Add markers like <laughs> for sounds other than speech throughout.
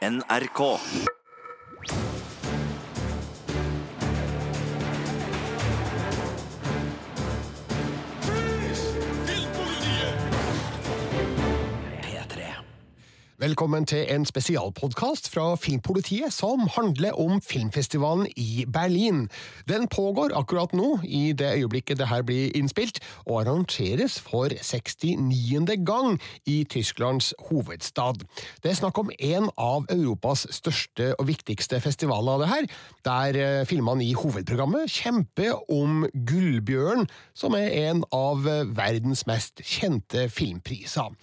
NRK. Velkommen til en spesialpodkast fra Filmpolitiet som handler om filmfestivalen i Berlin. Den pågår akkurat nå, i det øyeblikket det her blir innspilt, og arrangeres for 69. gang i Tysklands hovedstad. Det er snakk om en av Europas største og viktigste festivaler av det her, der eh, filmene i hovedprogrammet kjemper om Gullbjørn, som er en av verdens mest kjente filmpriser.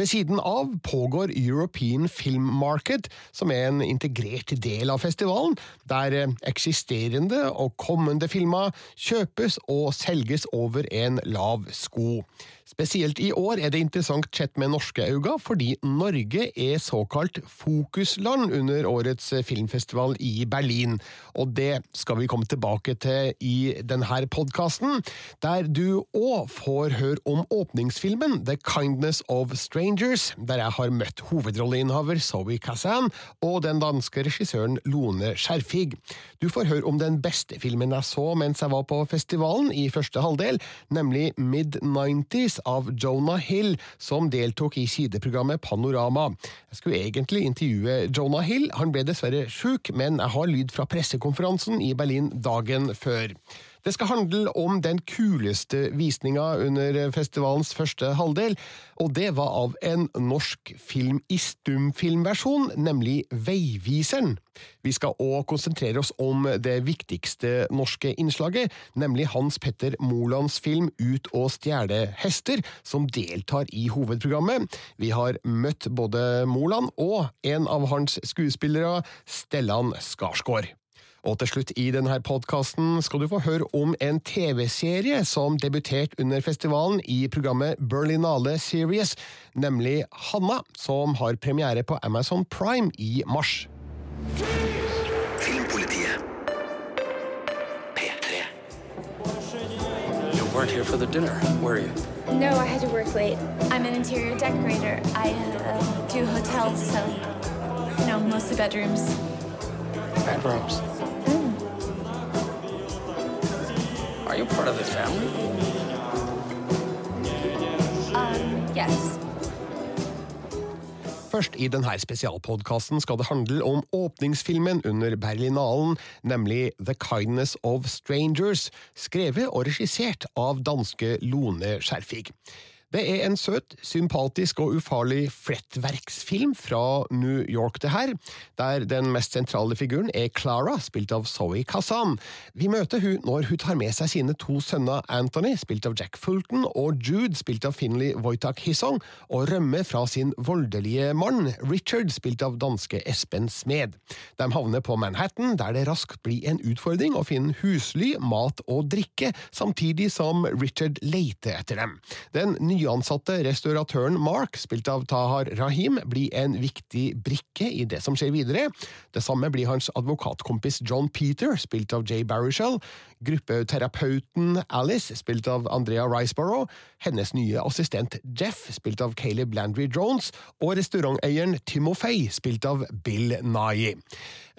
Ved siden av pågår European Film Market, som er en integrert del av festivalen, der eh, eksisterende og kommende filmer kjøpes og selges over en lav sko. Spesielt i år er det interessant sett med norske øyne, fordi Norge er såkalt fokusland under årets filmfestival i Berlin. Og det skal vi komme tilbake til i denne podkasten, der du òg får høre om åpningsfilmen The Kindness of Strangers, der jeg har møtt hovedrolleinnehaver Zoe Kazan og den danske regissøren Lone Skjerfig. Du får høre om den beste filmen jeg så mens jeg var på festivalen i første halvdel, nemlig Mid-90s av Jonah Hill, som deltok i sideprogrammet Panorama. Jeg skulle egentlig intervjue Jonah Hill, han ble dessverre sjuk, men jeg har lyd fra pressekonferansen i Berlin dagen før. Det skal handle om den kuleste visninga under festivalens første halvdel, og det var av en norsk film i stumfilmversjon, nemlig Veiviseren. Vi skal òg konsentrere oss om det viktigste norske innslaget, nemlig Hans Petter Molands film Ut og stjele hester, som deltar i hovedprogrammet. Vi har møtt både Moland og en av hans skuespillere, Stellan Skarsgård. Og til slutt i denne podkasten skal du få høre om en TV-serie som debuterte under festivalen i programmet Berlinale Series, nemlig Hanna, som har premiere på Amazon Prime i mars. Filmpolitiet. P3. You weren't here for the dinner, were you? No, I had to work late. I'm an interior decorator. I uh, do hotels, so, you know, mostly bedrooms. Bedrooms. Are you part of this family? Um, yes. Først i denne spesialpodkasten skal det handle om åpningsfilmen under Berlinalen, nemlig The Kindness of Strangers, skrevet og regissert av danske Lone Skjerfig. Det er en søt, sympatisk og ufarlig flettverksfilm fra New York, det her, der den mest sentrale figuren er Clara, spilt av Zoe Kazan. Vi møter hun når hun tar med seg sine to sønner Anthony, spilt av Jack Fulton, og Jude, spilt av Finley Wojtak Hissong, og rømmer fra sin voldelige mann, Richard, spilt av danske Espen Smed. De havner på Manhattan, der det raskt blir en utfordring å finne husly, mat og drikke, samtidig som Richard leter etter dem. Den nyansatte restauratøren Mark, spilt av Tahar Rahim, blir en viktig brikke i det som skjer videre. Det samme blir hans advokatkompis John Peter, spilt av Jay Baruchel, gruppeterapeuten Alice, spilt av Andrea Riceborough, hennes nye assistent Jeff, spilt av Caleb Landry Jones, og restauranteieren Timofey, spilt av Bill Nye.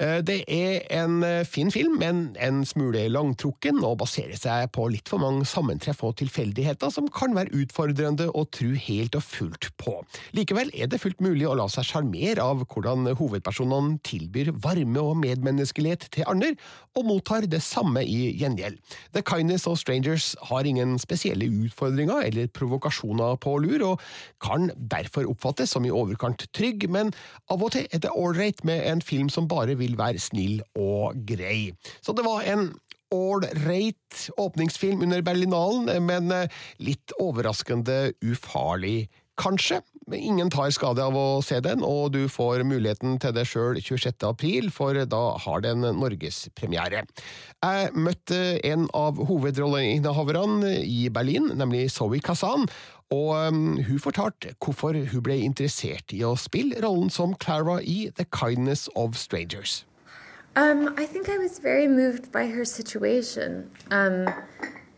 Det er en fin film, men en smule langtrukken, og baserer seg på litt for mange sammentreff og tilfeldigheter som kan være utfordrende å tro helt og fullt på. Likevel er det fullt mulig å la seg sjarmere av hvordan hovedpersonene tilbyr varme og medmenneskelighet til andre, og mottar det samme i gjengjeld. The Kindness of Strangers har ingen spesielle utfordringer eller provokasjoner på lur, og kan derfor oppfattes som i overkant trygg, men av og til er det ålreit med en film som bare vil være snill og grei. Så det var en ålreit åpningsfilm under Berlinalen, men litt overraskende ufarlig, kanskje. Ingen tar skade av å se den, og du får muligheten til det sjøl 26. april, for da har den norgespremiere. Jeg møtte en av hovedrolleinnehaverne i Berlin, nemlig Zoe Kazan, og um, hun fortalte hvorfor hun ble interessert i å spille rollen som Clara i The Kindness of Strangers. Um, I think I was very moved by her situation. Um,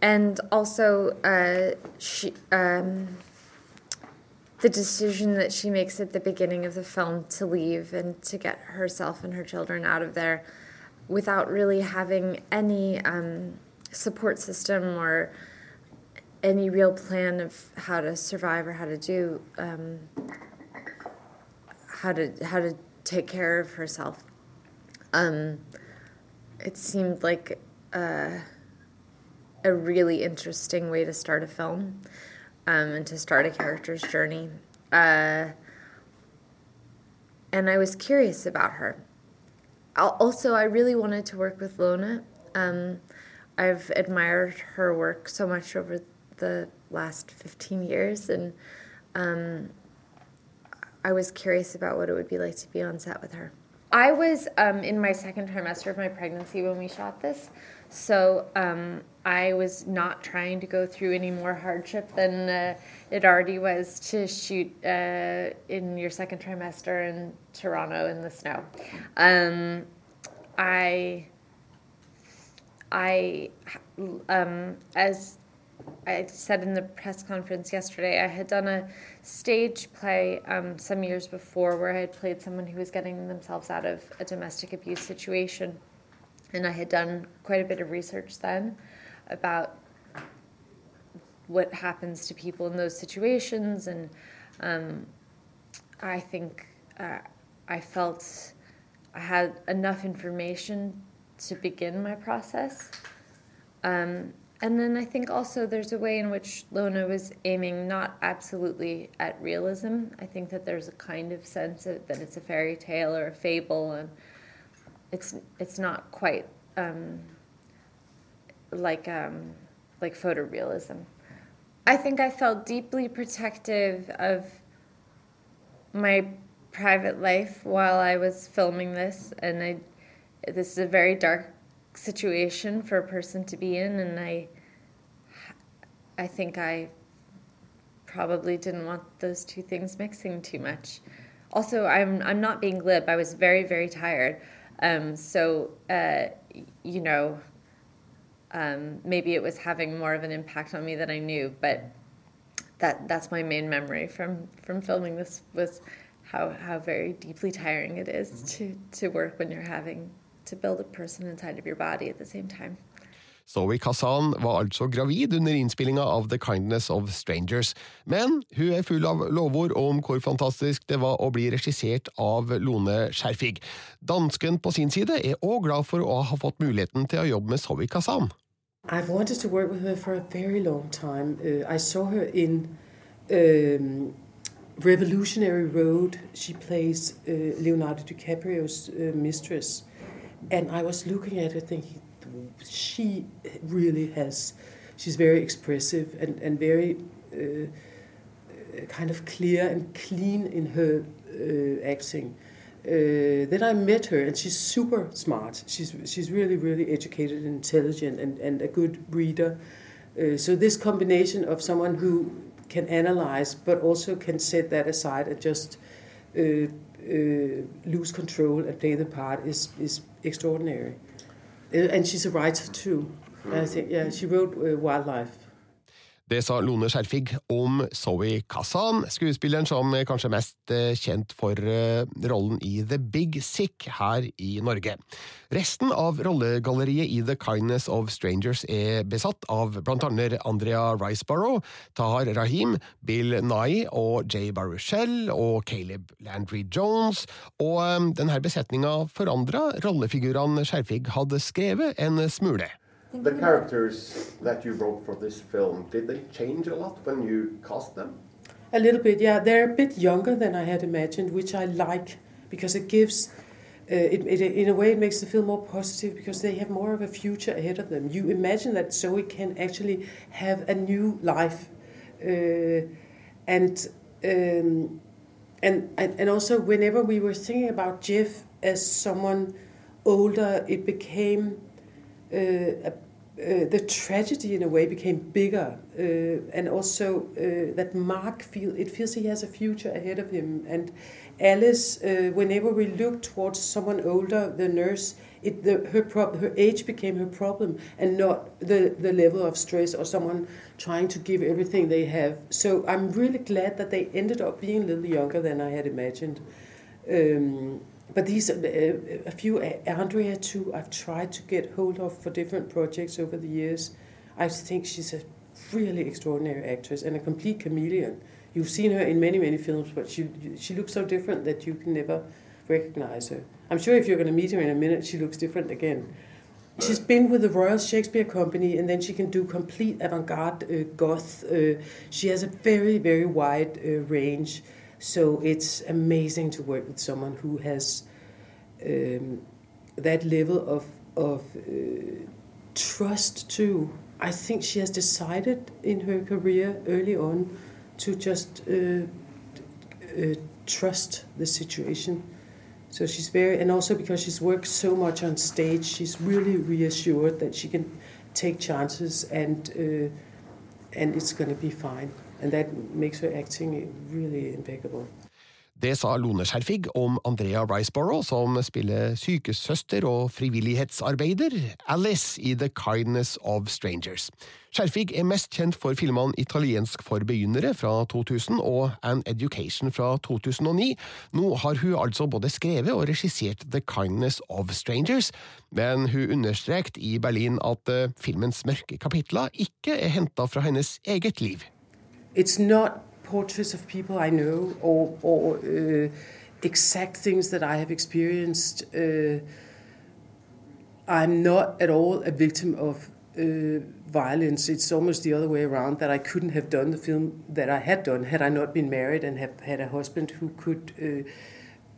and also, uh, she, um, the decision that she makes at the beginning of the film to leave and to get herself and her children out of there without really having any um, support system or any real plan of how to survive or how to do um, how to how to take care of herself. Um, it seemed like a, a really interesting way to start a film um, and to start a character's journey. Uh, and I was curious about her. Also, I really wanted to work with Lona. Um, I've admired her work so much over the last 15 years, and um, I was curious about what it would be like to be on set with her. I was um, in my second trimester of my pregnancy when we shot this, so um, I was not trying to go through any more hardship than uh, it already was to shoot uh, in your second trimester in Toronto in the snow. Um, I, I, um, as I said in the press conference yesterday, I had done a stage play um, some years before where I had played someone who was getting themselves out of a domestic abuse situation. And I had done quite a bit of research then about what happens to people in those situations. And um, I think uh, I felt I had enough information to begin my process. Um, and then I think also there's a way in which Lona was aiming not absolutely at realism. I think that there's a kind of sense of, that it's a fairy tale or a fable, and it's it's not quite um, like um, like photorealism. I think I felt deeply protective of my private life while I was filming this, and I this is a very dark situation for a person to be in and I I think I probably didn't want those two things mixing too much. Also, I'm I'm not being glib. I was very very tired. Um, so uh, you know, um, maybe it was having more of an impact on me than I knew. But that that's my main memory from from filming this was how how very deeply tiring it is to to work when you're having to build a person inside of your body at the same time. Zoe Kazan var altså gravid under innspillinga av The Kindness of Strangers, men hun er full av lovord om hvor fantastisk det var å bli regissert av Lone Skjerfig. Dansken på sin side er òg glad for å ha fått muligheten til å jobbe med Zoe Kazan. I've wanted to work with for a very long time. Uh, I saw her um, Revolutionary Road. She plays uh, Leonardo DiCaprio's uh, mistress. and I was looking at her thinking, she really has, she's very expressive and, and very uh, kind of clear and clean in her uh, acting. Uh, then I met her, and she's super smart. She's she's really really educated and intelligent, and, and a good reader. Uh, so this combination of someone who can analyze, but also can set that aside and just uh, uh, lose control and play the part is is extraordinary. Uh, and she's a writer too. I think, yeah, she wrote uh, Wildlife. Det sa Lone Skjerfig om Zoe Kazan, skuespilleren som er kanskje mest eh, kjent for eh, rollen i The Big Sick her i Norge. Resten av rollegalleriet i The Kindness of Strangers er besatt av blant annet Andrea Riceborough, Tahar Rahim, Bill Nye og Jay Baruchel og Caleb Landry Jones, og eh, denne besetninga forandra rollefigurene Skjerfig hadde skrevet en smule. The characters that you wrote for this film, did they change a lot when you cast them? A little bit, yeah. They're a bit younger than I had imagined, which I like because it gives, uh, it, it, in a way, it makes the film more positive because they have more of a future ahead of them. You imagine that Zoe can actually have a new life, uh, and, um, and and and also whenever we were thinking about Jeff as someone older, it became. Uh, uh, the tragedy in a way became bigger, uh, and also that Mark feel it feels he has a future ahead of him, and Alice, whenever we look towards someone older, the nurse, it, the, her, prob- her age became her problem and not the, the level of stress or someone trying to give everything they have. So I'm really glad that they ended up being a little younger than I had imagined. Um, but these, uh, a few, Andrea too, I've tried to get hold of for different projects over the years. I think she's a really extraordinary actress and a complete chameleon. You've seen her in many, many films, but she, she looks so different that you can never recognize her. I'm sure if you're going to meet her in a minute, she looks different again. She's been with the Royal Shakespeare Company, and then she can do complete avant-garde uh, goth. Uh, she has a very, very wide uh, range, so it's amazing to work with someone who has um, that level of of uh, trust too. I think she has decided in her career early on to just uh, uh, trust the situation. So she's very, and also because she's worked so much on stage, she's really reassured that she can take chances and uh, and it's going to be fine. Det sa Lone Skjerfig om Andrea Riceborough, som spiller sykesøster og frivillighetsarbeider Alice i The Kindness of Strangers. Skjerfig er mest kjent for filmene Italiensk for begynnere fra 2000 og An Education fra 2009. Nå har hun altså både skrevet og regissert The Kindness of Strangers, men hun understreket i Berlin at uh, filmens mørke kapitler ikke er henta fra hennes eget liv. It's not portraits of people I know or, or uh, exact things that I have experienced. Uh, I'm not at all a victim of uh, violence. It's almost the other way around that I couldn't have done the film that I had done had I not been married and have had a husband who could. Uh,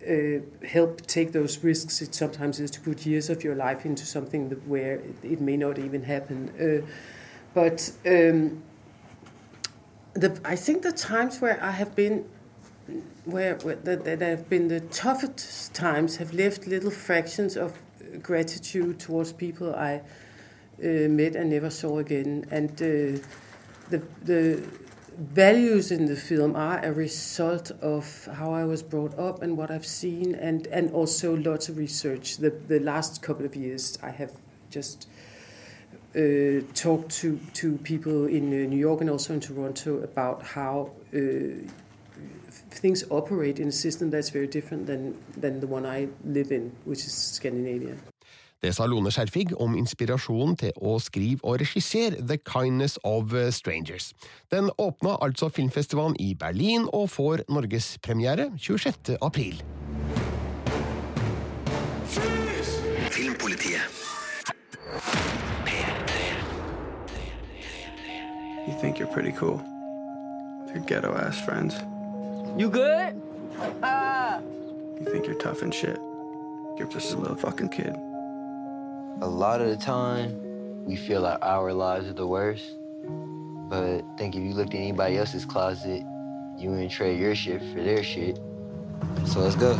uh, help take those risks. It sometimes is to put years of your life into something where it, it, may not even happen. Uh, but um, the, I think the times where I have been, where, where that, have been the toughest times, have left little fractions of gratitude towards people I uh, met and never saw again. And uh, the the values in the film are a result of how I was brought up and what I've seen, and and also lots of research. The the last couple of years, I have just uh, talked to, to people in uh, New York and also in Toronto about how uh, things operate in a system that's very different than, than the one I live in, which is Scandinavia. Det sa Lone Skjerfig om inspirasjonen til å skrive og regissere The Kindness of Strangers. Den åpna altså filmfestivalen i Berlin og får norgespremiere 26. april. Filmpolitiet. You think you're pretty cool. With your ghetto ass friends. You good? You think you're tough and shit. You're just a little fucking kid. A lot of the time, we feel like our lives are the worst. But I think if you looked in anybody else's closet, you wouldn't trade your shit for their shit. So let's go.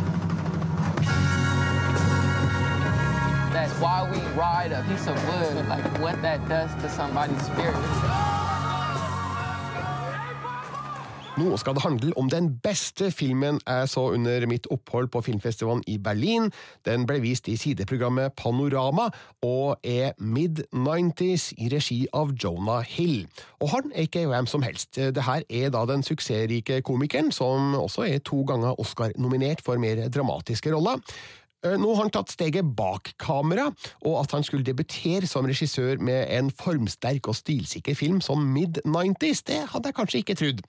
That's why we ride a piece of wood, like what that does to somebody's spirit. Nå skal det handle om den beste filmen jeg så under mitt opphold på filmfestivalen i Berlin. Den ble vist i sideprogrammet Panorama, og er mid-90s i regi av Jonah Hill. Og han er ikke hvem som helst. Det her er da den suksessrike komikeren, som også er to ganger Oscar-nominert for mer dramatiske roller. Nå har han tatt steget bak kamera, og at han skulle debutere som regissør med en formsterk og stilsikker film som mid-90s, det hadde jeg kanskje ikke trodd.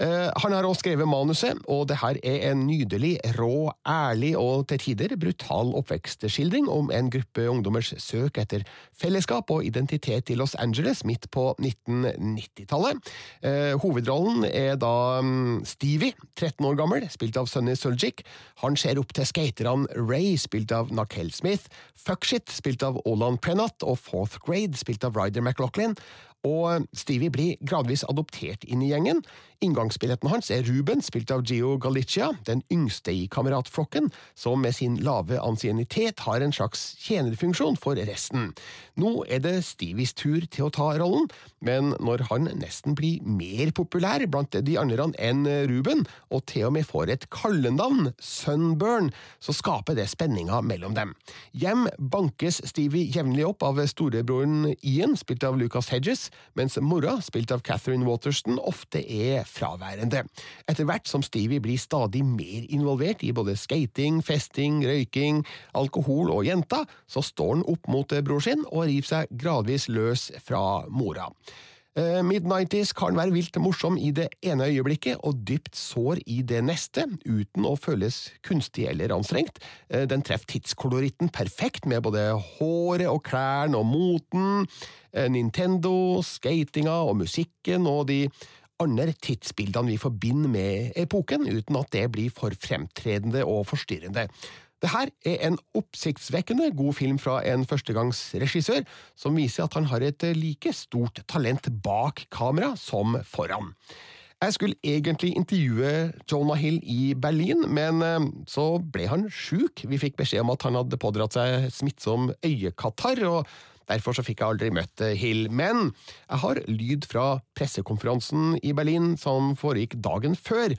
Uh, han har også skrevet manuset, og det her er en nydelig, rå, ærlig og til tider brutal oppvekstskildring om en gruppe ungdommers søk etter fellesskap og identitet i Los Angeles midt på 1990-tallet. Uh, hovedrollen er da um, Stevie, 13 år gammel, spilt av Sunny Suljic. Han ser opp til skaterne Ray, spilt av Nakel Smith, Fuckshit, spilt av Olan Prenat, og Fourth Grade, spilt av Ryder McLaughlin. Og Stevie blir gradvis adoptert inn i gjengen. Inngangsbilletten hans er Ruben, spilt av Gio Galicia, den yngste i kameratflokken, som med sin lave ansiennitet har en slags tjenerfunksjon for resten. Nå er det Stevies tur til å ta rollen, men når han nesten blir mer populær blant de andre enn Ruben, og til og med får et kallenavn, Sunburn, så skaper det spenninga mellom dem. Hjem bankes Stevie jevnlig opp av storebroren Ian, spilt av Lucas Hedges, mens mora, spilt av Catherine Waterston, ofte er fraværende. Etter hvert som Stevie blir stadig mer involvert i både skating, festing, røyking, alkohol og jenta, så står han opp mot bror sin og river seg gradvis løs fra mora. Midnighties Mid-90s kan være vilt morsom i det ene øyeblikket og dypt sår i det neste, uten å føles kunstig eller anstrengt. Uh, den treffer tidskoloritten perfekt, med både håret og klærne og moten, Nintendo, skatinga og musikken og de andre tidsbildene vi forbinder med epoken, uten at det blir for fremtredende og forstyrrende. Det her er en oppsiktsvekkende god film fra en førstegangsregissør, som viser at han har et like stort talent bak kamera som foran. Jeg skulle egentlig intervjue Jonah Hill i Berlin, men eh, så ble han sjuk. Vi fikk beskjed om at han hadde pådratt seg smittsom øyekatarr, og Derfor så fikk jeg aldri møtt eh, Hill. Men jeg har lyd fra pressekonferansen i Berlin som foregikk dagen før.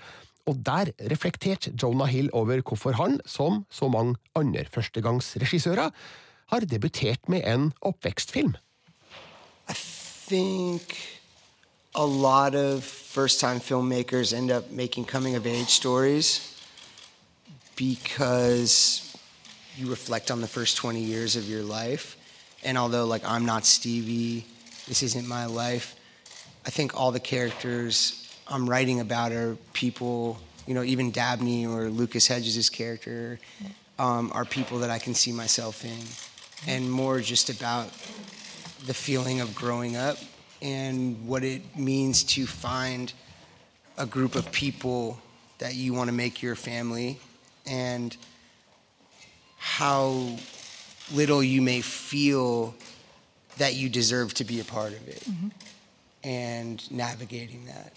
Og der reflekterte Jonah Hill over hvorfor han, som så mange andre førstegangsregissører, har debutert med en oppvekstfilm. I think a lot of first time filmmakers end up making coming of age stories because you reflect on the first 20 years of your life. And although like I'm not Stevie, this isn't my life. I think all the characters I'm writing about are people, you know, even Dabney or Lucas Hedges' character um, are people that I can see myself in, and more just about the feeling of growing up and what it means to find a group of people that you want to make your family and how little you may feel that you deserve to be a part of it mm-hmm. and navigating that.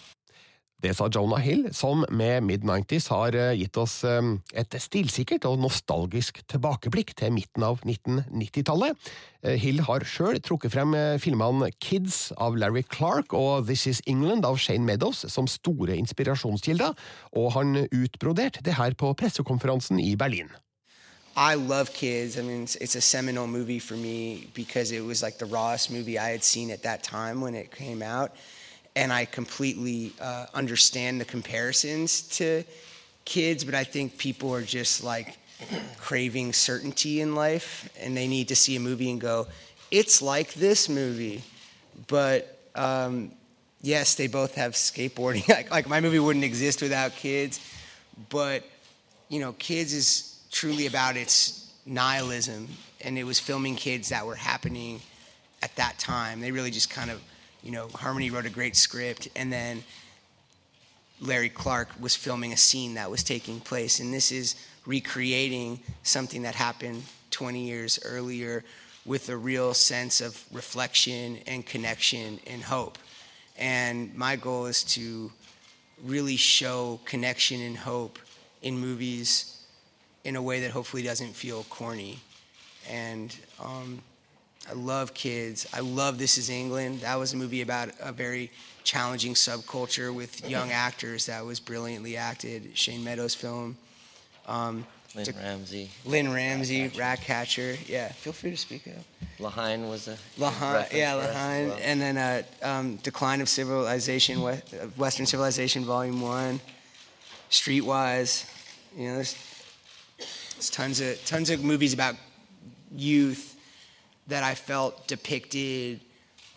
Det sa Jonah Hill, som med Mid-90s har eh, gitt oss eh, et stilsikkert og nostalgisk tilbakeblikk til midten av 1990-tallet. Eh, Hill har sjøl trukket frem filmene Kids av Larry Clark og This Is England av Shane Meadows som store inspirasjonskilder, og han utbroderte det her på pressekonferansen i Berlin. I love kids. I mean, it's, it's, a seminal movie for me because it was like the rawest movie I had seen at that time when it came out. And I completely uh, understand the comparisons to kids, but I think people are just like craving certainty in life and they need to see a movie and go, it's like this movie. But um, yes, they both have skateboarding. <laughs> like, like my movie wouldn't exist without kids, but you know, kids is truly about its nihilism, and it was filming kids that were happening at that time. They really just kind of, you know, Harmony wrote a great script, and then Larry Clark was filming a scene that was taking place, and this is recreating something that happened 20 years earlier with a real sense of reflection and connection and hope. And my goal is to really show connection and hope in movies in a way that hopefully doesn't feel corny. And um, I love kids. I love This Is England. That was a movie about a very challenging subculture with young <laughs> actors that was brilliantly acted. Shane Meadows' film. Um, Lynn Ramsey. Lynn Ramsey, Ratcatcher. Yeah, feel free to speak up. Lahain was a. Lahain, yeah, Lahain. Well. And then uh, um, Decline of Civilization, Western Civilization, Volume 1. Streetwise. You know, there's there's tons of tons of movies about youth that I felt depicted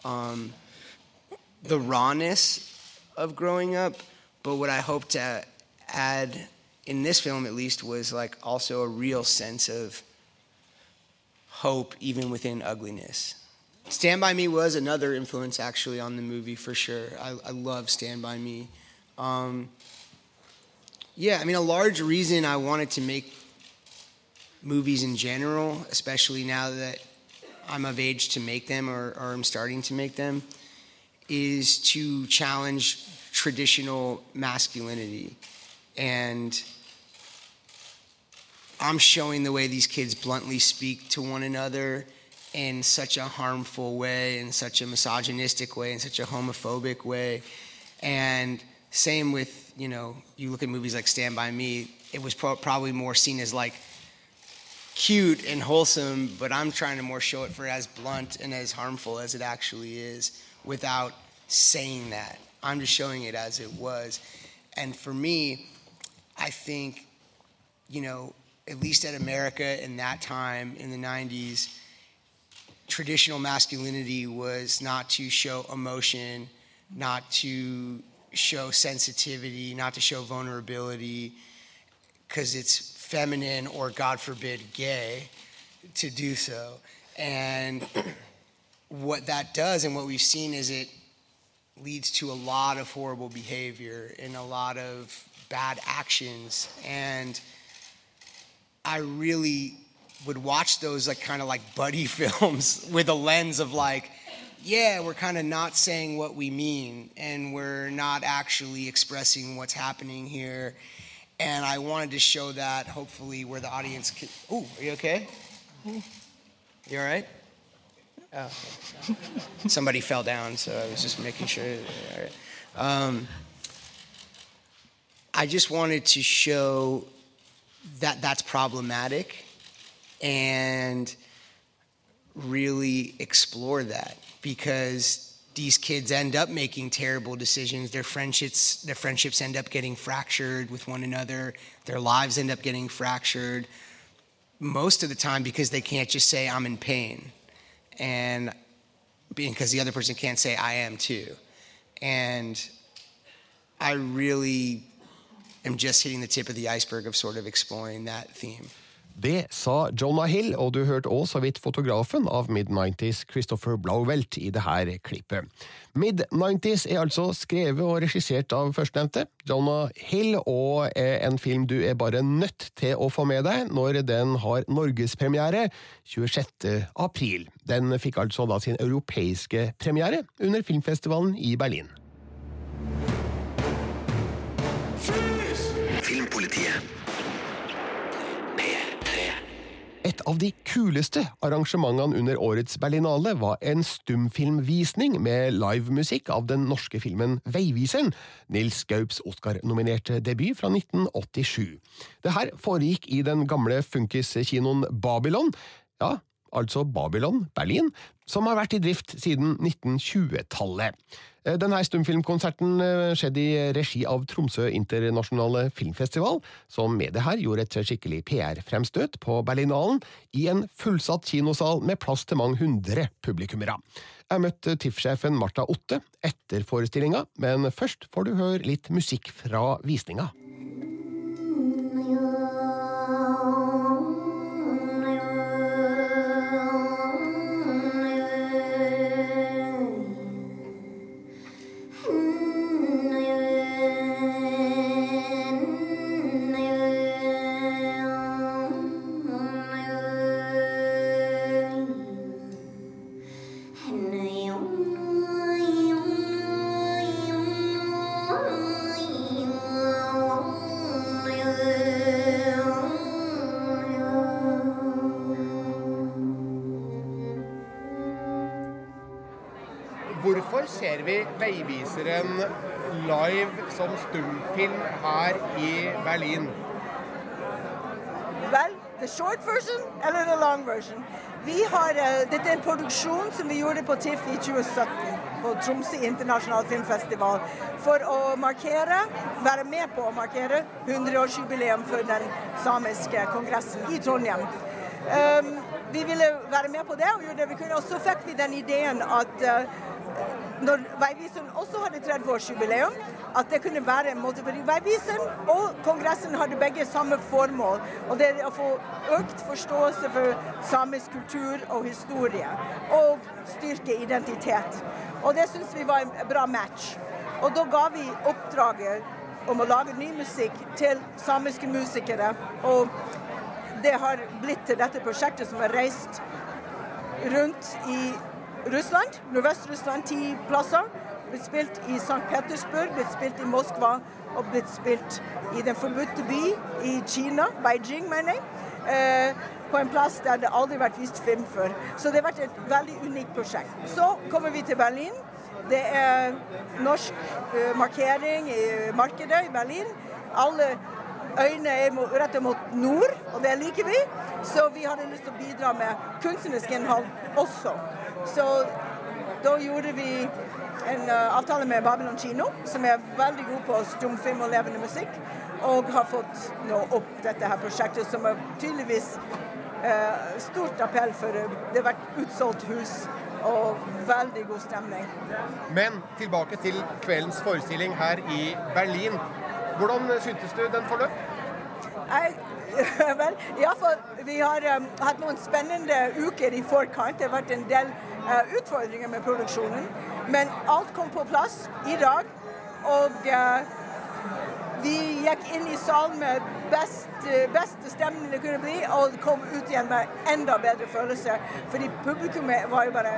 um, the rawness of growing up, but what I hope to add in this film at least was like also a real sense of hope even within ugliness. Stand By Me was another influence actually on the movie for sure. I, I love Stand By Me. Um, yeah, I mean, a large reason I wanted to make movies in general, especially now that I'm of age to make them or, or I'm starting to make them, is to challenge traditional masculinity. And I'm showing the way these kids bluntly speak to one another in such a harmful way, in such a misogynistic way, in such a homophobic way. And same with, you know, you look at movies like Stand By Me, it was pro- probably more seen as like cute and wholesome, but I'm trying to more show it for as blunt and as harmful as it actually is without saying that. I'm just showing it as it was. And for me, I think, you know, at least at America in that time in the 90s, traditional masculinity was not to show emotion, not to show sensitivity, not to show vulnerability, because it's feminine or, God forbid, gay to do so. And what that does and what we've seen is it leads to a lot of horrible behavior and a lot of bad actions. And I really would watch those like kind of like buddy <laughs> films with a lens of like, yeah, we're kind of not saying what we mean and we're not actually expressing what's happening here. And I wanted to show that hopefully where the audience can. Ooh, are you okay? You all right? Oh. Somebody fell down, so I was just making sure. All right. Um, I just wanted to show that that's problematic and really explore that because these kids end up making terrible decisions. Their friendships their friendships end up getting fractured with one another. Their lives end up getting fractured most of the time because they can't just say i'm in pain and because the other person can't say i am too. And i really am just hitting the tip of the iceberg of sort of exploring that theme Det sa Jonah Hill, og du hørte òg så vidt fotografen av Mid-90s Christopher Blauvelt i det her klippet. Mid-90s er altså skrevet og regissert av førstnevnte, Jonah Hill, og er en film du er bare nødt til å få med deg når den har norgespremiere 26. april. Den fikk altså da sin europeiske premiere under filmfestivalen i Berlin. Et av de kuleste arrangementene under årets Berlinale var en stumfilmvisning med livemusikk av den norske filmen Veiviseren, Nils Gaups Oscar-nominerte debut fra 1987. Det her foregikk i den gamle funkiskinoen Babylon, ja, altså Babylon, Berlin, som har vært i drift siden 1920-tallet. Denne stumfilmkonserten skjedde i regi av Tromsø internasjonale filmfestival, som med det her gjorde et skikkelig PR-fremstøt på Berlinalen i en fullsatt kinosal med plass til mange hundre publikummere. Jeg møtte TIFF-sjefen Marta Otte etter forestillinga, men først får du høre litt musikk fra visninga. Som stumfilm her i Berlin? Vel, the short version eller the long version. Har, uh, dette er en produksjon som vi gjorde på TIFF i 2017, på Tromsø internasjonal filmfestival, for å markere, være med på å markere 100-årsjubileum for den samiske kongressen i Trondheim. Um, vi ville være med på det og gjorde det vi kunne, og så fikk vi den ideen at uh, når Veiviseren også hadde 30-årsjubileum, at det kunne være en måte fordi Veiviseren og Kongressen hadde begge samme formål. Og det er å få økt forståelse for samisk kultur og historie. Og styrke identitet. Og det syns vi var en bra match. Og da ga vi oppdraget om å lage ny musikk til samiske musikere. Og det har blitt til dette prosjektet som har reist rundt i Russland, Nordvest-Russland, ti plasser. blitt spilt i St. Petersburg, blitt spilt i Moskva og blitt spilt i Den forbudte by i Kina, Beijing, mener jeg. Eh, på en plass der det aldri har vært vist film før. Så det har vært et veldig unikt prosjekt. Så kommer vi til Berlin. Det er norsk eh, markering i markedet i Berlin. Alle øyne er rettet mot nord, og det liker vi. Så vi hadde lyst til å bidra med kunstnerisk innhold også. Så da gjorde vi en uh, avtale med Babylon kino, som er veldig god på stumfilm og levende musikk, og har fått nå opp dette her prosjektet, som er tydeligvis uh, stort appell for uh, det har vært utsolgt hus og veldig god stemning. Men tilbake til kveldens forestilling her i Berlin. Hvordan syntes du den forløp? Jeg, vel, alle fall, vi har um, hatt noen spennende uker i forkant. Det har vært en del uh, utfordringer med produksjonen. Men alt kom på plass i dag. Og uh, vi gikk inn i salen med best, uh, beste stemning det kunne bli, og kom ut igjen med enda bedre følelse. Fordi publikummet var jo bare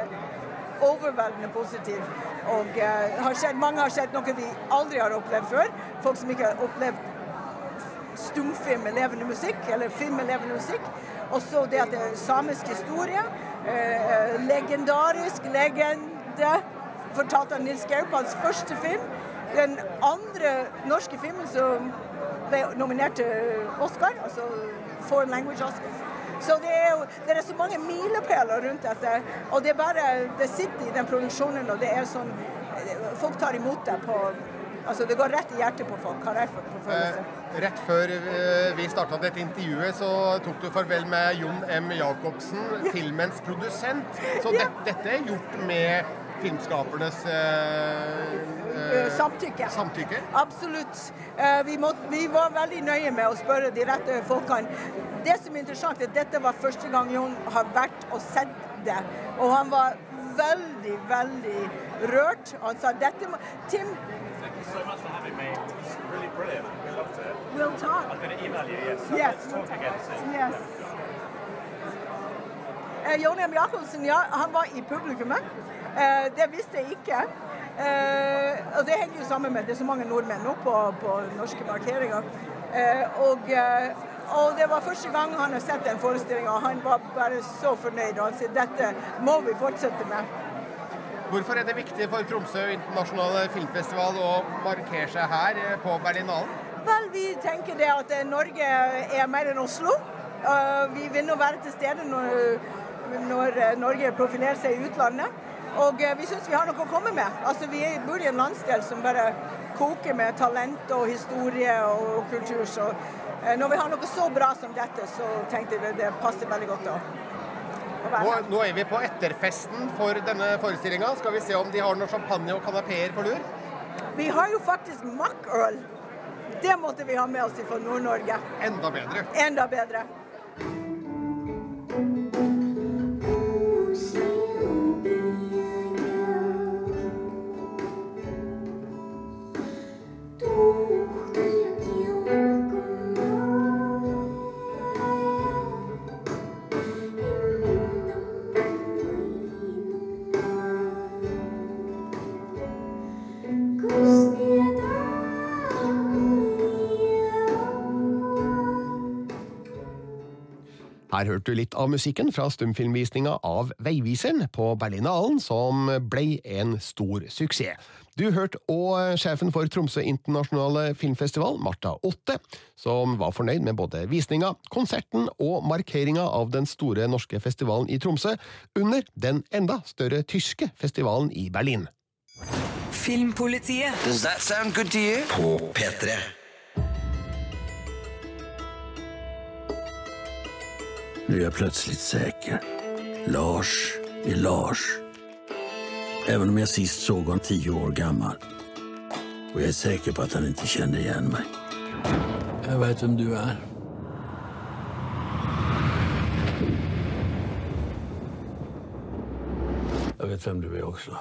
overveldende positiv. Og uh, har skjedd, mange har sett noe vi aldri har opplevd før. Folk som ikke har opplevd stumfilm med levende musikk, eller film med levende musikk. Og så det at det er samisk historie. Eh, legendarisk legende fortalt av Nils Gaup, første film. Den andre norske filmen som ble nominert til Oscar, altså Foreign Language Oscar. Så det er jo det er så mange milepæler rundt dette. Og det er bare Det sitter i den produksjonen, og det er sånn Folk tar imot det på Altså, det går rett i hjertet på folk, har jeg fått følelse. Eh, rett før eh, vi starta dette intervjuet, så tok du farvel med Jon M. Jacobsen, <laughs> filmens produsent. Så det, dette er gjort med filmskapernes eh, Eh, Samtykke. samtykke. Absolutt. Eh, Vi, må, vi var veldig nøye med å spørre de rette folkene. Det som er interessant, er at dette var første gang Jon har vært og sett det. Og han var veldig, veldig rørt. Han sa dette må Tim, Thank you so much for having me. It's really brilliant. We loved it. We'll talk. I'm going to email you, yes. Yes, we'll talk again soon. Yes. Eh, Jon M. Jacobsen, ja, han var i publikummet. Eh, det visste jeg ikke. Eh, og det henger jo sammen med det er så mange nordmenn nå på, på norske markeringer. Eh, og, eh, og det var første gang han har sett den forestillinga, han var bare så fornøyd. Og han sier dette må vi fortsette med. Hvorfor er det viktig for Tromsø internasjonale filmfestival å markere seg her eh, på Berlinalen? Vel, vi tenker det at eh, Norge er mer enn Oslo. Uh, vi vil nå være til stede når, når eh, Norge profilerer seg i utlandet. Og eh, vi syns vi har noe å komme med. Altså, vi bor i en landsdel som bare koker med talent og historie og kultur. Så eh, når vi har noe så bra som dette, så tenkte vi det passer veldig godt å, å være Nå, nå er vi på etterfesten for denne forestillinga. Skal vi se om de har noe champagne og kanapeer på lur? Vi har jo faktisk makkøl. Det måtte vi ha med oss fra Nord-Norge. Enda bedre. Enda bedre. Her hørte du litt av musikken fra stumfilmvisninga av Veiviseren på Berlinalen, som ble en stor suksess. Du hørte òg sjefen for Tromsø internasjonale filmfestival, Marta Otte, som var fornøyd med både visninga, konserten og markeringa av den store norske festivalen i Tromsø, under den enda større tyske festivalen i Berlin. Filmpolitiet. Does that sound good to you? På P3. Nu är jag plötsligt säker. Lars är Lars. Även om jag sist såg honom tio år gammal. Och jag är säker på att han inte kände igen mig. Jag vet vem du är. Jag vet vem du är också.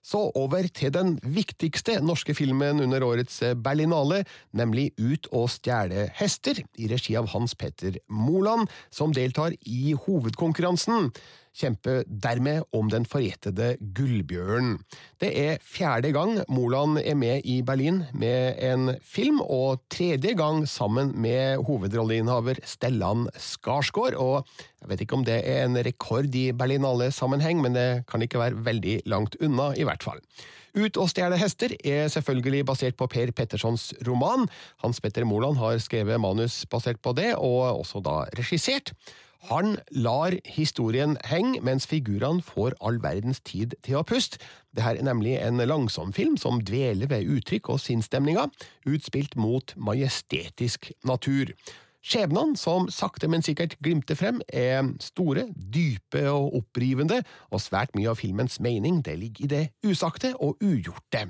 Så over til den viktigste norske filmen under årets Berlinale, nemlig Ut og stjele hester, i regi av Hans Petter Moland, som deltar i hovedkonkurransen. Kjemper dermed om den forjettede Gullbjørnen. Det er fjerde gang Moland er med i Berlin med en film, og tredje gang sammen med hovedrolleinnehaver Stellan Skarsgård. Og jeg vet ikke om det er en rekord i Berlinale-sammenheng, men det kan ikke være veldig langt unna, i hvert fall. Ut og stjele hester er selvfølgelig basert på Per Pettersons roman. Hans Petter Moland har skrevet manus basert på det, og også da regissert. Han lar historien henge, mens figurene får all verdens tid til å puste. Dette er nemlig en langsom film som dveler ved uttrykk og sinnsstemninger, utspilt mot majestetisk natur. Skjebnene som sakte, men sikkert glimter frem, er store, dype og opprivende, og svært mye av filmens mening det ligger i det usagte og ugjorte.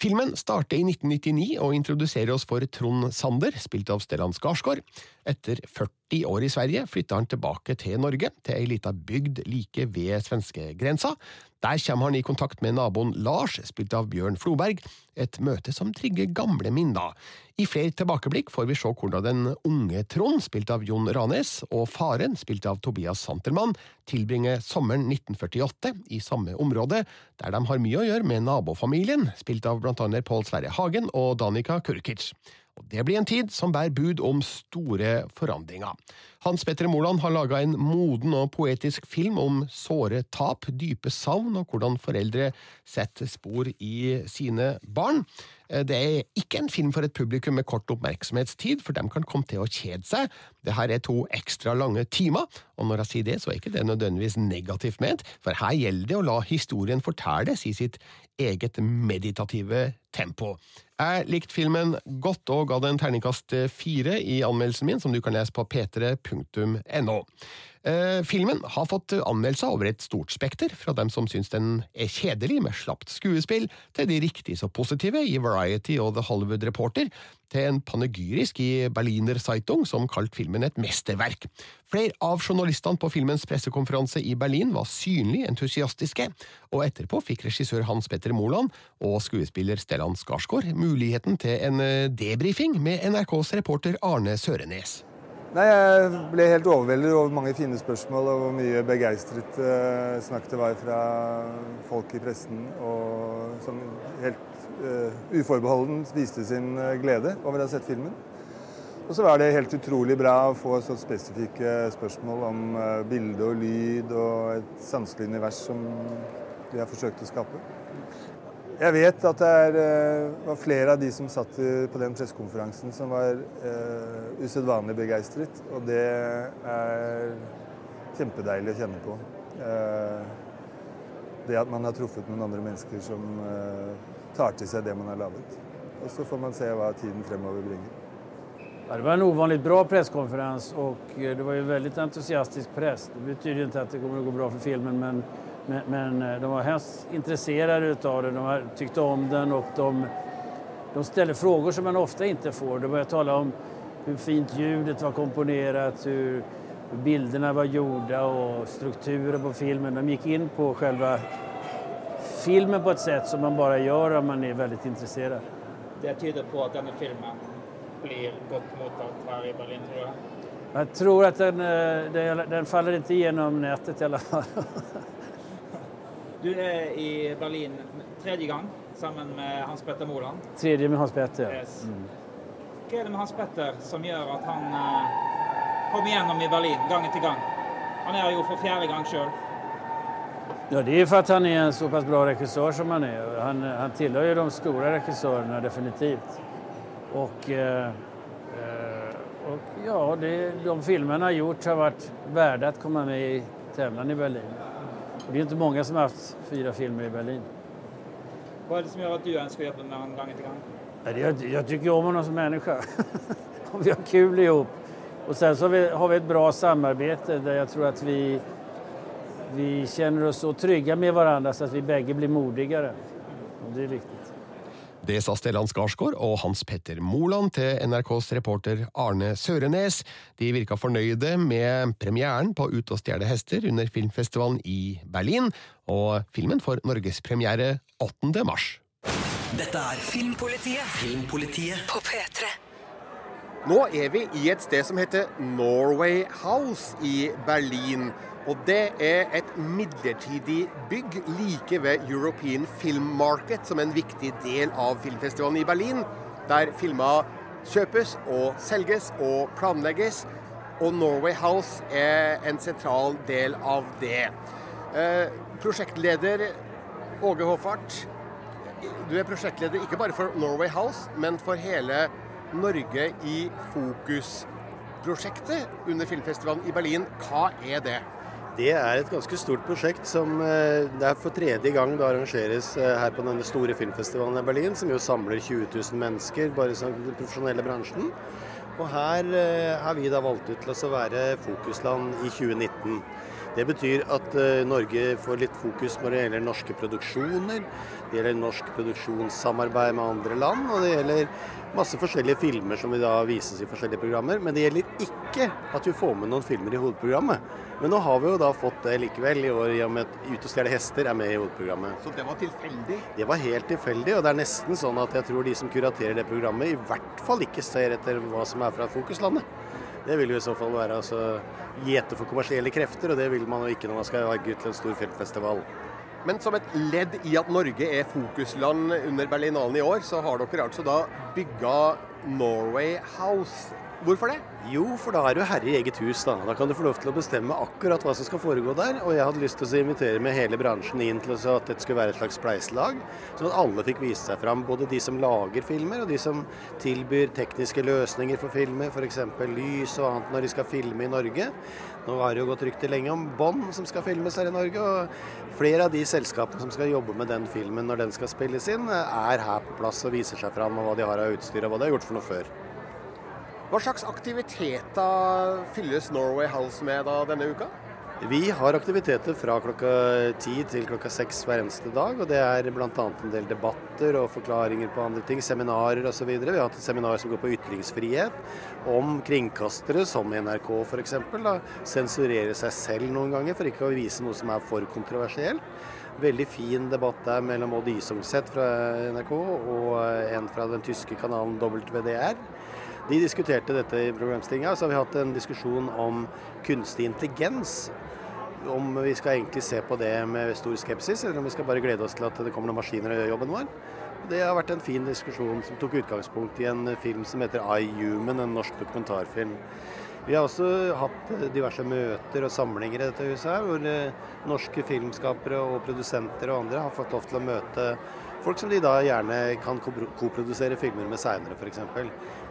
Filmen starter i 1999 og introduserer oss for Trond Sander, spilt av Stellan Skarsgård. Etter 40 år i Sverige flytter han tilbake til Norge, til ei lita bygd like ved svenskegrensa. Der kommer han i kontakt med naboen Lars, spilt av Bjørn Floberg, et møte som trigger gamle minner. I flere tilbakeblikk får vi se hvordan den unge Trond, spilt av Jon Ranes, og faren, spilt av Tobias Santelmann, tilbringer sommeren 1948 i samme område, der de har mye å gjøre med nabofamilien, spilt av blant annet Pål Sverre Hagen og Danica Kurkic. Og Det blir en tid som bærer bud om store forandringer. Hans Petter Moland har laga en moden og poetisk film om såre tap, dype savn og hvordan foreldre setter spor i sine barn. Det er ikke en film for et publikum med kort oppmerksomhetstid, for de kan komme til å kjede seg. Det her er to ekstra lange timer, og når jeg sier det, så er ikke det nødvendigvis negativt ment, for her gjelder det å la historien fortelles i sitt eget meditative tempo. Jeg likte filmen godt og ga den terningkast fire i anmeldelsen min, som du kan lese på p3.no. Eh, filmen har fått anmeldelser over et stort spekter, fra dem som syns den er kjedelig med slapt skuespill, til de riktig så positive i Variety og The Hollywood Reporter, til en panegyrisk i Berliner Zeitung som kalte filmen et mesterverk. Flere av journalistene på filmens pressekonferanse i Berlin var synlig entusiastiske, og etterpå fikk regissør Hans Petter Moland og skuespiller Stellan Skarsgård muligheten til en debrifing med NRKs reporter Arne Sørenes. Nei, Jeg ble helt overveldet over mange fine spørsmål og hvor mye begeistret uh, snakk det var fra folk i pressen. Og som helt uh, uforbeholdent viste sin uh, glede over å ha sett filmen. Og så var det helt utrolig bra å få så spesifikke spørsmål om bilde og lyd og et sanselig univers som vi har forsøkt å skape. Jeg vet at det er, var flere av de som satt på den pressekonferansen som var uh, usedvanlig begeistret, og det er kjempedeilig å kjenne på. Uh, det at man har truffet noen andre mennesker som uh, tar til seg det man har laget. Og så får man se hva tiden fremover bringer. Ja, det var en ovanligt bra presskonferens og det var en veldig entusiastisk press. Det betyr ikke at det kommer å gå bra for filmen men men, men, de var hemskt intresserade av den, de tyckte om den och de, de ställde frågor som man ofta inte får. De började tala om hur fint ljudet var komponerat, hur bilderna var gjorda och strukturen på filmen. De gick in på själva filmen på ett sätt som man bara gör om man är väldigt intresserad. Det tyder på at denne filmen blir godt mottatt her i Berlin, tror jeg? Jag tror att den, den, den faller inte igenom nätet i alla fall. <laughs> Du er i Berlin tredje gang sammen med Hans Petter Moland. Tredje med Hans Petter, ja. Yes. Mm. Hva er det med Hans Petter som gjør at han uh, kommer gjennom i Berlin gang etter gang? Han er jo for fjerde gang sjøl. Ja, det er for at han er en såpass bra regissør som han er. Han, han tilhører de store regissørene, definitivt. Og, eh, och ja, det, de filmene han har gjort har vært verdt å komme med i tävlan i Berlin. Det är inte många som har haft fyra filmer i Berlin. Vad är det som gör att du önskar jobba med honom gång till gång? Jag, jag tycker om honom som människa. <laughs> och vi har kul ihop. Och sen så har vi, har vi ett bra samarbete där jag tror att vi, vi känner oss så trygga med varandra så att vi bägge blir modigare. Och det är viktigt. Det sa Stellan Skarsgård og Hans Petter Moland til NRKs reporter Arne Sørenes. De virka fornøyde med premieren på Ut og stjele hester under filmfestivalen i Berlin, og filmen får norgespremiere 8. mars. Dette er Filmpolitiet. Filmpolitiet På P3. Nå er vi i et sted som heter Norway House i Berlin. Og det er et midlertidig bygg like ved European Film Market, som er en viktig del av filmfestivalen i Berlin, der filmer kjøpes og selges og planlegges. Og Norway House er en sentral del av det. Eh, prosjektleder Åge Håfart, du er prosjektleder ikke bare for Norway House, men for hele Norge i fokus-prosjektet under filmfestivalen i Berlin. Hva er det? Det er et ganske stort prosjekt som eh, det er for tredje gang det arrangeres eh, her på denne store filmfestivalen i Berlin, som jo samler 20 000 mennesker, bare som den profesjonelle bransjen. Og her eh, har vi da valgt ut til å være fokusland i 2019. Det betyr at Norge får litt fokus når det gjelder norske produksjoner. Det gjelder norsk produksjonssamarbeid med andre land, og det gjelder masse forskjellige filmer som vi da vises i forskjellige programmer. Men det gjelder ikke at vi får med noen filmer i hovedprogrammet. Men nå har vi jo da fått det likevel i år, i og med at Ut og stjele hester er med i hovedprogrammet. Så det var tilfeldig? Det var helt tilfeldig, og det er nesten sånn at jeg tror de som kuraterer det programmet, i hvert fall ikke ser etter hva som er fra fokuslandet. Det vil jo i så fall være altså gjete for kommersielle krefter, og det vil man jo ikke når man skal lage ut til en stor filmfestival. Men som et ledd i at Norge er fokusland under Berlinalen i år, så har dere altså da bygga Norway House. Hvorfor det? Jo, for da er du herre i eget hus. Da Da kan du få lov til å bestemme akkurat hva som skal foregå der. Og jeg hadde lyst til å invitere med hele bransjen inn til at dette skulle være et slags spleiselag. Sånn at alle fikk vise seg fram. Både de som lager filmer, og de som tilbyr tekniske løsninger for filmer. F.eks. lys og annet når de skal filme i Norge. Nå har det jo gått rykter lenge om bånd som skal filmes her i Norge. Og flere av de selskapene som skal jobbe med den filmen når den skal spilles inn, er her på plass og viser seg fram og hva de har av utstyr og hva de har gjort for noe før. Hva slags aktiviteter fylles Norway House med da denne uka? Vi har aktiviteter fra klokka ti til klokka seks hver eneste dag. og Det er bl.a. en del debatter og forklaringer på andre ting, seminarer osv. Vi har hatt et seminar som går på ytringsfrihet, om kringkastere som NRK f.eks. sensurerer seg selv noen ganger for ikke å vise noe som er for kontroversielt. Veldig fin debatt der mellom Odd Isungset fra NRK og en fra den tyske kanalen WDR. De diskuterte dette i programstinga. Så har vi hatt en diskusjon om kunstig intelligens. Om vi skal egentlig se på det med stor skepsis, eller om vi skal bare glede oss til at det kommer noen maskiner og gjør jobben vår. Det har vært en fin diskusjon som tok utgangspunkt i en film som heter I Human, en norsk dokumentarfilm. Vi har også hatt diverse møter og samlinger i dette huset, her, hvor eh, norske filmskapere og produsenter og andre har fått lov til å møte folk som de da gjerne kan koprodusere filmer med seinere, f.eks.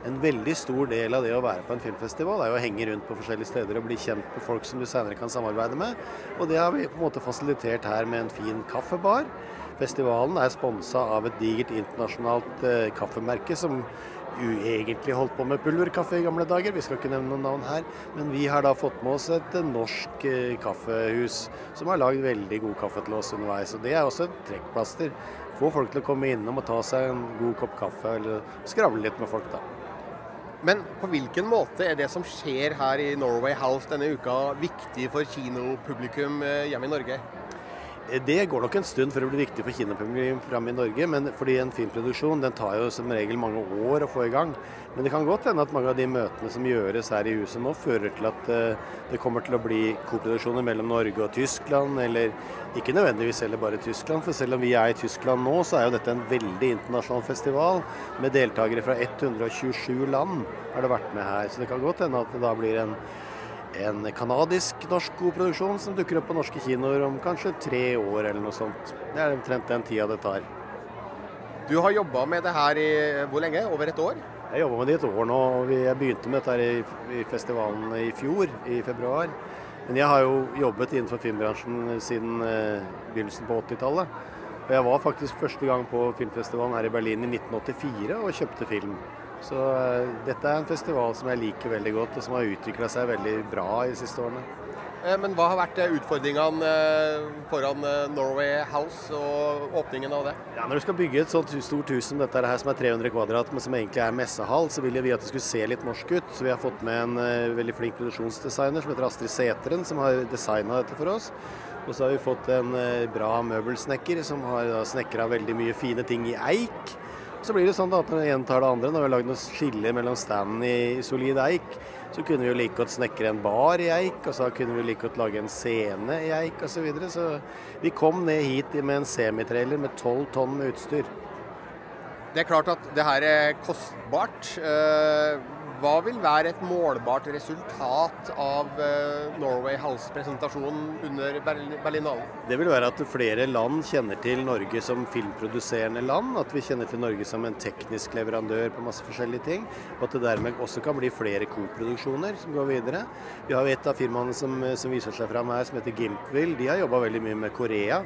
En veldig stor del av det å være på en filmfestival er jo å henge rundt på forskjellige steder og bli kjent med folk som du senere kan samarbeide med. Og det har vi på en måte fasilitert her med en fin kaffebar. Festivalen er sponsa av et digert internasjonalt eh, kaffemerke som uegentlig holdt på med pulverkaffe i gamle dager. Vi skal ikke nevne noen navn her. Men vi har da fått med oss et eh, norsk eh, kaffehus som har lagd veldig god kaffe til oss underveis. Og det er også et trekkplaster få folk til å komme innom og ta seg en god kopp kaffe, eller skravle litt med folk, da. Men på hvilken måte er det som skjer her i Norway House denne uka viktig for kinopublikum eh, hjemme i Norge? Det går nok en stund før det blir viktig for kinopublikum fremme i Norge. Men fordi en filmproduksjon den tar jo som regel mange år å få i gang. Men det kan godt hende at mange av de møtene som gjøres her i huset nå, fører til at eh, det kommer til å bli koproduksjoner mellom Norge og Tyskland, eller ikke nødvendigvis heller bare Tyskland. For selv om vi er i Tyskland nå, så er jo dette en veldig internasjonal festival med deltakere fra 127 land har det vært med her. Så det kan godt hende at det da blir en en kanadisk-norsk godproduksjon som dukker opp på norske kinoer om kanskje tre år eller noe sånt. Det er omtrent den tida det tar. Du har jobba med det her i hvor lenge? Over et år? Jeg jobba med det i et år nå. og Jeg begynte med dette her i, i festivalen i fjor, i februar. Men jeg har jo jobbet innenfor filmbransjen siden eh, begynnelsen på 80-tallet. Og jeg var faktisk første gang på filmfestivalen her i Berlin i 1984 og kjøpte film. Så uh, dette er en festival som jeg liker veldig godt, og som har utvikla seg veldig bra i de siste årene. Eh, men hva har vært eh, utfordringene foran Norway House og åpningen av det? Ja, Når du skal bygge et sånt stort hus som dette her, som er 300 kvadrat, men som egentlig er messehall, så ville vi at det skulle se litt norsk ut. Så vi har fått med en veldig flink produksjonsdesigner som heter Astrid Sæteren, som har designa dette for oss. Og så har vi fått en bra møbelsnekker som har snekra veldig mye fine ting i eik. Så blir det sånn at når det ene tar det andre, når vi har lagd noe skille mellom standen i solid eik, så kunne vi jo like godt snekre en bar i eik, og så kunne vi like godt lage en scene i eik osv. Så, videre. så vi kom ned hit med en semitrailer med tolv tonn med utstyr. Det er klart at det her er kostbart. Hva vil være et målbart resultat av eh, Norway House-presentasjonen under Berlinalen? Det vil være at flere land kjenner til Norge som filmproduserende land. At vi kjenner til Norge som en teknisk leverandør på masse forskjellige ting. Og at det dermed også kan bli flere koproduksjoner som går videre. Vi har et av firmaene som, som viser seg fram her, som heter Gimpville. De har jobba veldig mye med Korea.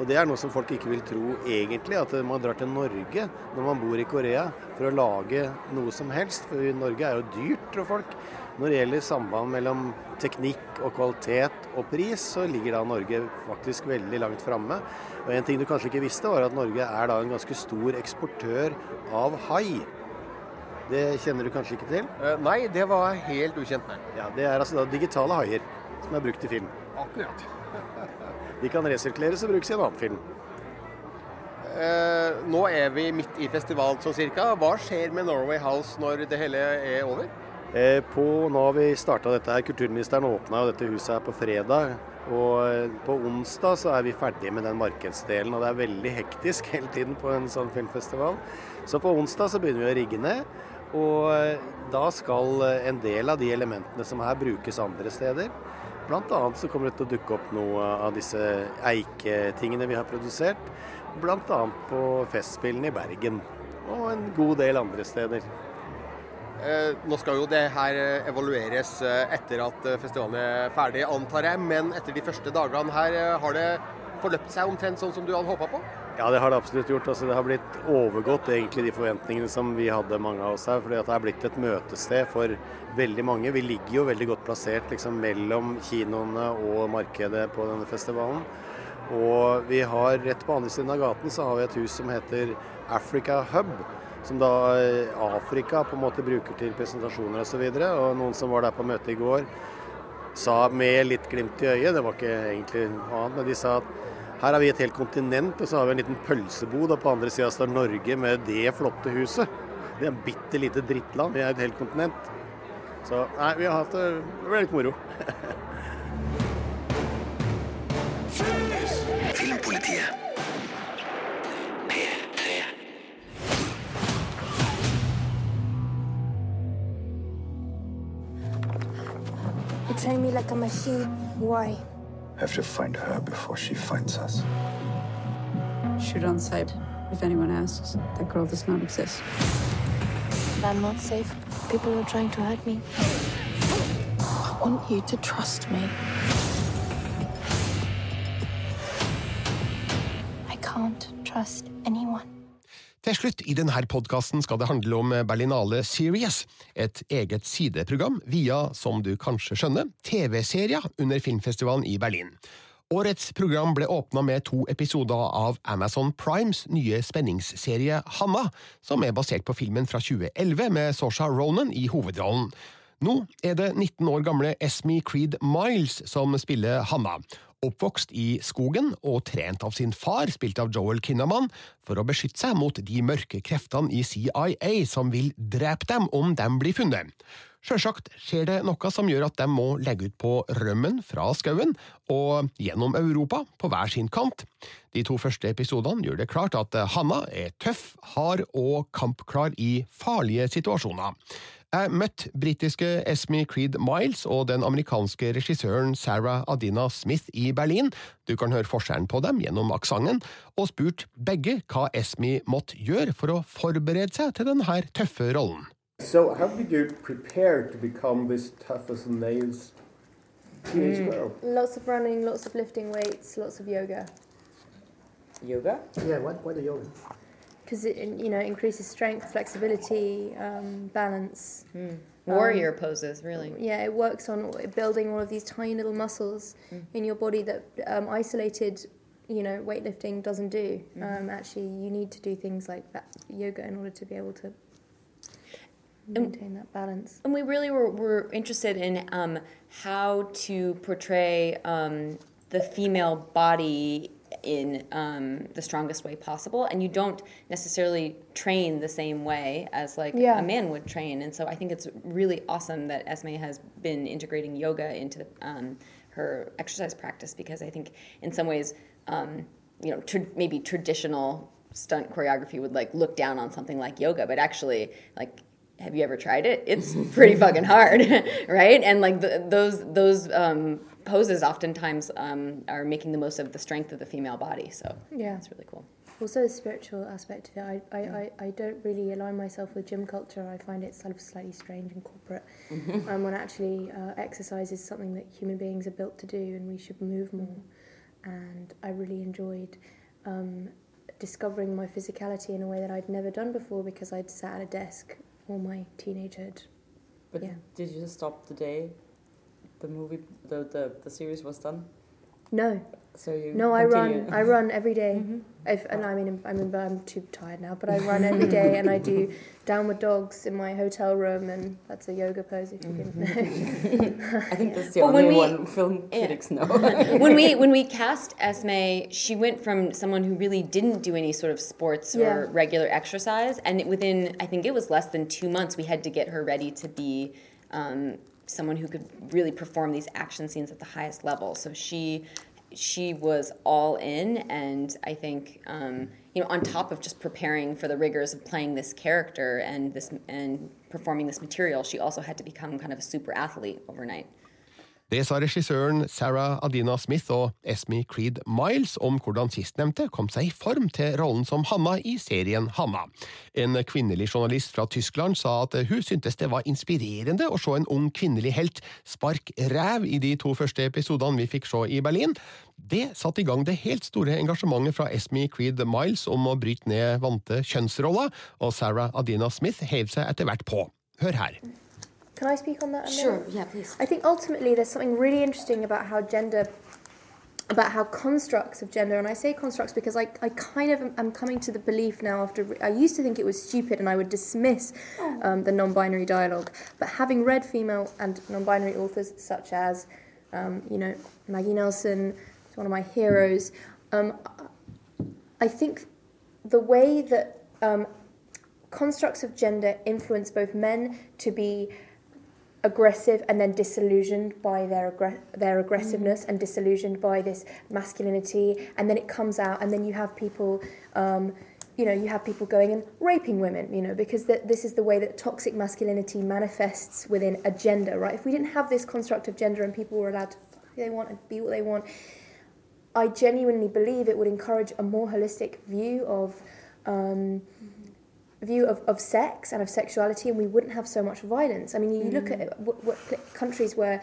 Og det er noe som folk ikke vil tro egentlig, at man drar til Norge når man bor i Korea for å lage noe som helst. For Norge er jo dyrt, tror folk. Når det gjelder samband mellom teknikk og kvalitet og pris, så ligger da Norge faktisk veldig langt framme. Og en ting du kanskje ikke visste, var at Norge er da en ganske stor eksportør av hai. Det kjenner du kanskje ikke til? Uh, nei, det var jeg helt ukjent med. Ja, Det er altså da digitale haier som er brukt i film. Akkurat. <laughs> De kan resirkuleres og brukes i en annen film. Eh, nå er vi midt i festivalen sånn cirka. Hva skjer med Norway House når det hele er over? Eh, på, nå har vi starta dette her. Kulturministeren åpna dette huset her på fredag. Og eh, på onsdag så er vi ferdige med den markedsdelen. Og det er veldig hektisk hele tiden på en sånn filmfestival. Så på onsdag så begynner vi å rigge ned. Og eh, da skal eh, en del av de elementene som her brukes andre steder. Bl.a. så kommer det til å dukke opp noe av disse eiketingene vi har produsert. Bl.a. på Festspillene i Bergen og en god del andre steder. Eh, nå skal jo det her eh, evalueres eh, etter at festivalen er ferdig, antar jeg. Men etter de første dagene her, har det forløpt seg omtrent sånn som du hadde håpa på? Ja, det har det absolutt gjort. Altså, det har blitt overgått egentlig de forventningene som vi hadde, mange av oss her. fordi det har blitt et møtested for veldig mange. Vi ligger jo veldig godt plassert liksom, mellom kinoene og markedet på denne festivalen. Og vi har rett på andre siden av gaten så har vi et hus som heter Africa Hub. Som da eh, Afrika på en måte bruker til presentasjoner osv. Og, så og noen som var der på møtet i går, sa med litt glimt i øyet, det var ikke egentlig noe annet, men de sa at her har vi et helt kontinent, og så har vi en liten pølsebod, og på andre sida står Norge med det flotte huset. Det er et bitte lite drittland. Vi er et helt kontinent. Så nei, vi har hatt det Det ble litt moro. <laughs> Filmpolitiet. You train me like a machine. Why? Have to find her before she finds us. Shoot on sight. If anyone asks, that girl does not exist. I'm not safe. People are trying to hurt me. I want you to trust me. I can't trust anyone. Til slutt i denne podkasten skal det handle om Berlinale Series, et eget sideprogram via, som du kanskje skjønner, TV-serier under filmfestivalen i Berlin. Årets program ble åpna med to episoder av Amazon Primes nye spenningsserie Hanna, som er basert på filmen fra 2011 med Sosha Ronan i hovedrollen. Nå er det 19 år gamle Esme Creed Miles som spiller Hanna, Oppvokst i skogen og trent av sin far, spilt av Joel Kinnaman, for å beskytte seg mot de mørke kreftene i CIA som vil drepe dem om de blir funnet. Sjølsagt skjer det noe som gjør at de må legge ut på rømmen fra skauen og gjennom Europa på hver sin kant. De to første episodene gjør det klart at Hanna er tøff, hard og kampklar i farlige situasjoner. Jeg møtte britiske Esme Creed Miles og den amerikanske regissøren Sarah Adina Smith i Berlin, du kan høre forskjellen på dem gjennom aksenten, og spurt begge hva Esme måtte gjøre for å forberede seg til denne tøffe rollen. So how did you prepare to become this tough as nails teenage Mm. girl? Lots of running, lots of lifting weights, lots of yoga. Yoga? Yeah, what, what the yoga? Because it you know increases strength, flexibility, um, balance. Warrior Um, poses, really. Yeah, it works on building all of these tiny little muscles in your body that um, isolated, you know, weightlifting doesn't do. Um, actually, you need to do things like that yoga in order to be able to maintain that balance. And we really were, were interested in um, how to portray um, the female body in um, the strongest way possible, and you don't necessarily train the same way as like Yeah. a man would train. And so I think it's really awesome that Esme has been integrating yoga into um, her exercise practice because I think in some ways, um, you know, tr- maybe traditional stunt choreography would like look down on something like yoga, but actually, like, have you ever tried it? It's pretty fucking hard, <laughs> right? And like the, those those um, poses oftentimes um, are making the most of the strength of the female body. So Yeah. it's really cool. Also, the spiritual aspect of it. I, I, I, I don't really align myself with gym culture. I find it sort of slightly strange and corporate. Mhm. Um, when actually, uh, exercise is something that human beings are built to do, and we should move more. And I really enjoyed um, discovering my physicality in a way that I'd never done before because I'd sat at a desk all my teenagehood. But Yeah. did you stop the day the movie, the, the, the series was done? No. So you No, I run. I run every day. If, and I mean, I mean, I'm too tired now, but I run every <laughs> day, and I do downward dogs in my hotel room, and that's a yoga pose. If you can. <laughs> I think that's the Well, when only we- one film Yeah. critics know. <laughs> when we when we cast Esme, she went from someone who really didn't do any sort of sports Yeah. or regular exercise, and within I think it was less than two months, we had to get her ready to be um, someone who could really perform these action scenes at the highest level. So she she was all in, and I think um, you know on top of just preparing for the rigors of playing this character and this and performing this material, she also had to become kind of a super athlete overnight. Det sa regissøren Sarah Adina Smith og Esme Creed Miles om hvordan sistnevnte kom seg i form til rollen som Hanna i serien Hanna. En kvinnelig journalist fra Tyskland sa at hun syntes det var inspirerende å se en ung kvinnelig helt spark ræv i de to første episodene vi fikk se i Berlin. Det satte i gang det helt store engasjementet fra Esme Creed Miles om å bryte ned vante kjønnsroller, og Sarah Adina Smith heiv seg etter hvert på. Hør her. Can I speak on that? a Sure, yeah, please. I think ultimately there's something really interesting about how gender, about how constructs of gender, and I say constructs because I, I kind of am, am coming to the belief now after, I used to think it was stupid and I would dismiss um, the non binary dialogue. But having read female and non binary authors such as, um, you know, Maggie Nelson, is one of my heroes, um, I think the way that um, constructs of gender influence both men to be aggressive and then disillusioned by their aggre- their aggressiveness and disillusioned by this masculinity. And then it comes out and then you have people um, you know you have people going and raping women you know because that this is the way that toxic masculinity manifests within a gender right? If we didn't have this construct of gender and people were allowed to fuck who they want and be what they want I genuinely believe it would encourage a more holistic view of um, view of, of sex and of sexuality, and we wouldn't have so much violence. I mean, you look at what, what countries where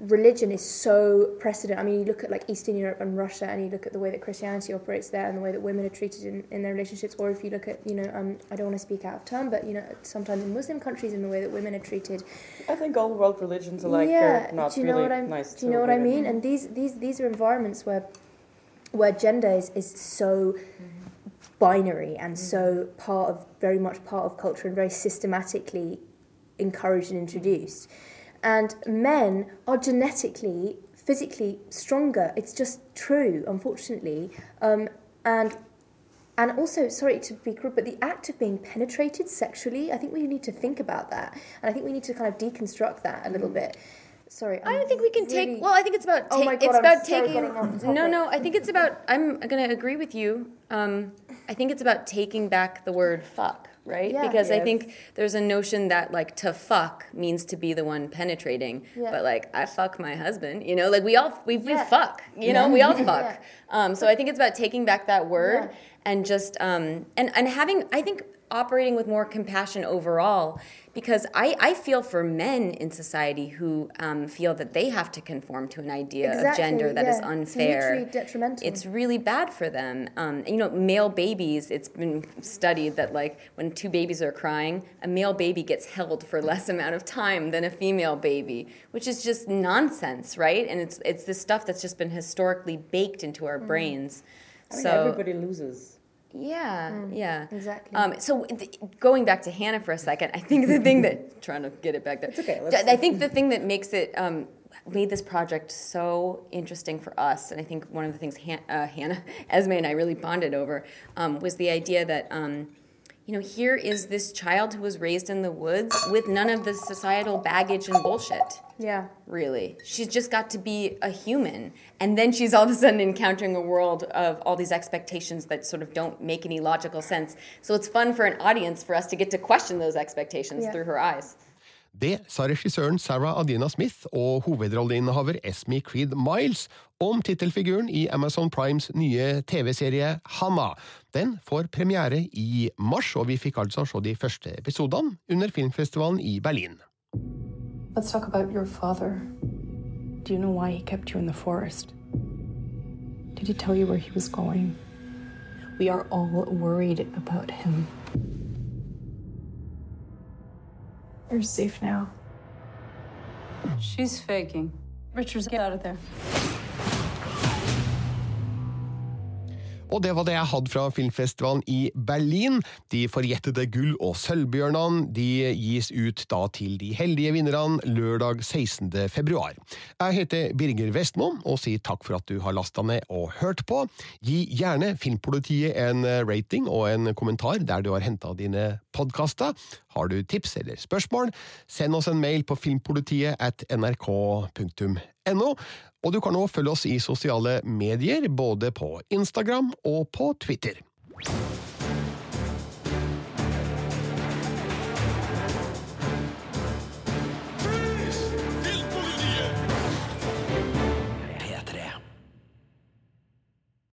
religion is so precedent. I mean, you look at like Eastern Europe and Russia, and you look at the way that Christianity operates there, and the way that women are treated in, in their relationships. Or if you look at, you know, um, I don't want to speak out of turn, but you know, sometimes in Muslim countries, in the way that women are treated. I think all world religions are like yeah, not do you know really what I'm? nice. do you know what I mean? And these these these are environments where where gender is, is so binary and so part of very much part of culture and very systematically encouraged and introduced. And men are genetically, physically stronger. It's just true, unfortunately. Um, and and also, sorry to be crude, but the act of being penetrated sexually, I think we need to think about that. And I think we need to kind of deconstruct that a little bit. Sorry. I don't think we can really- take. Well, I think it's about. Oh my God, it's I'm about so taking. off No, no. I think it's about. I'm going to agree with you. Um, I think it's about taking back the word "fuck," right? Yeah. because I think there's a notion that like to fuck means to be the one penetrating, Yeah. but like I fuck my husband. You know, like we all we, we Yeah. fuck. You know, we all <laughs> Yeah. fuck. Um, so I think it's about taking back that word Yeah. and just um, and and having. I think operating with more compassion overall because I, I feel for men in society who um, feel that they have to conform to an idea of gender that is yeah. It's unfair. mutually detrimental. It's really bad for them. Um, you know, male babies, it's been studied that, like, when two babies are crying, a male baby gets held for less amount of time than a female baby, which is just nonsense, right? And it's, it's this stuff that's just been historically baked into our Mm. brains. I mean, so everybody loses. Yeah, yeah, exactly. Um, so th- going back to Hannah for a second, I think the thing that <laughs> trying to get it back there. It's okay, I think the thing that makes it um, made this project so interesting for us, and I think one of the things Han- uh, Hannah, <laughs> Esme, and I really bonded over um, was the idea that. You know, here is this child who was raised in the woods with none of the societal baggage and bullshit. Yeah. Really. She's just got to be a human. And then she's all of a sudden encountering a world of all these expectations that sort of don't make any logical sense. So it's fun for an audience for us to get to question those expectations Yeah. through her eyes. Det sa regissøren Sarah Adina Smith og hovedrolleinnehaver Esme Creed Miles om tittelfiguren i Amazon Primes nye TV-serie Hanna. Den får premiere i mars, og vi fikk altså se de første episodene under filmfestivalen i Berlin. Let's talk about your father. Do you know why he kept you in the forest? Did he tell you where he was going? We are all worried about him. You're safe now. She's faking. Richards, get out of there. Og det var det jeg hadde fra filmfestivalen i Berlin. De forjettede gull- og sølvbjørnene de gis ut da til de heldige vinnerne lørdag 16. februar. Jeg heter Birger Vestmo og sier takk for at du har lasta ned og hørt på. Gi gjerne Filmpolitiet en rating og en kommentar der du har henta dine podkaster. Har du tips eller spørsmål, send oss en mail på filmpolitiet at nrk.no. Og du kan nå følge oss i sosiale medier, både på Instagram og på Twitter.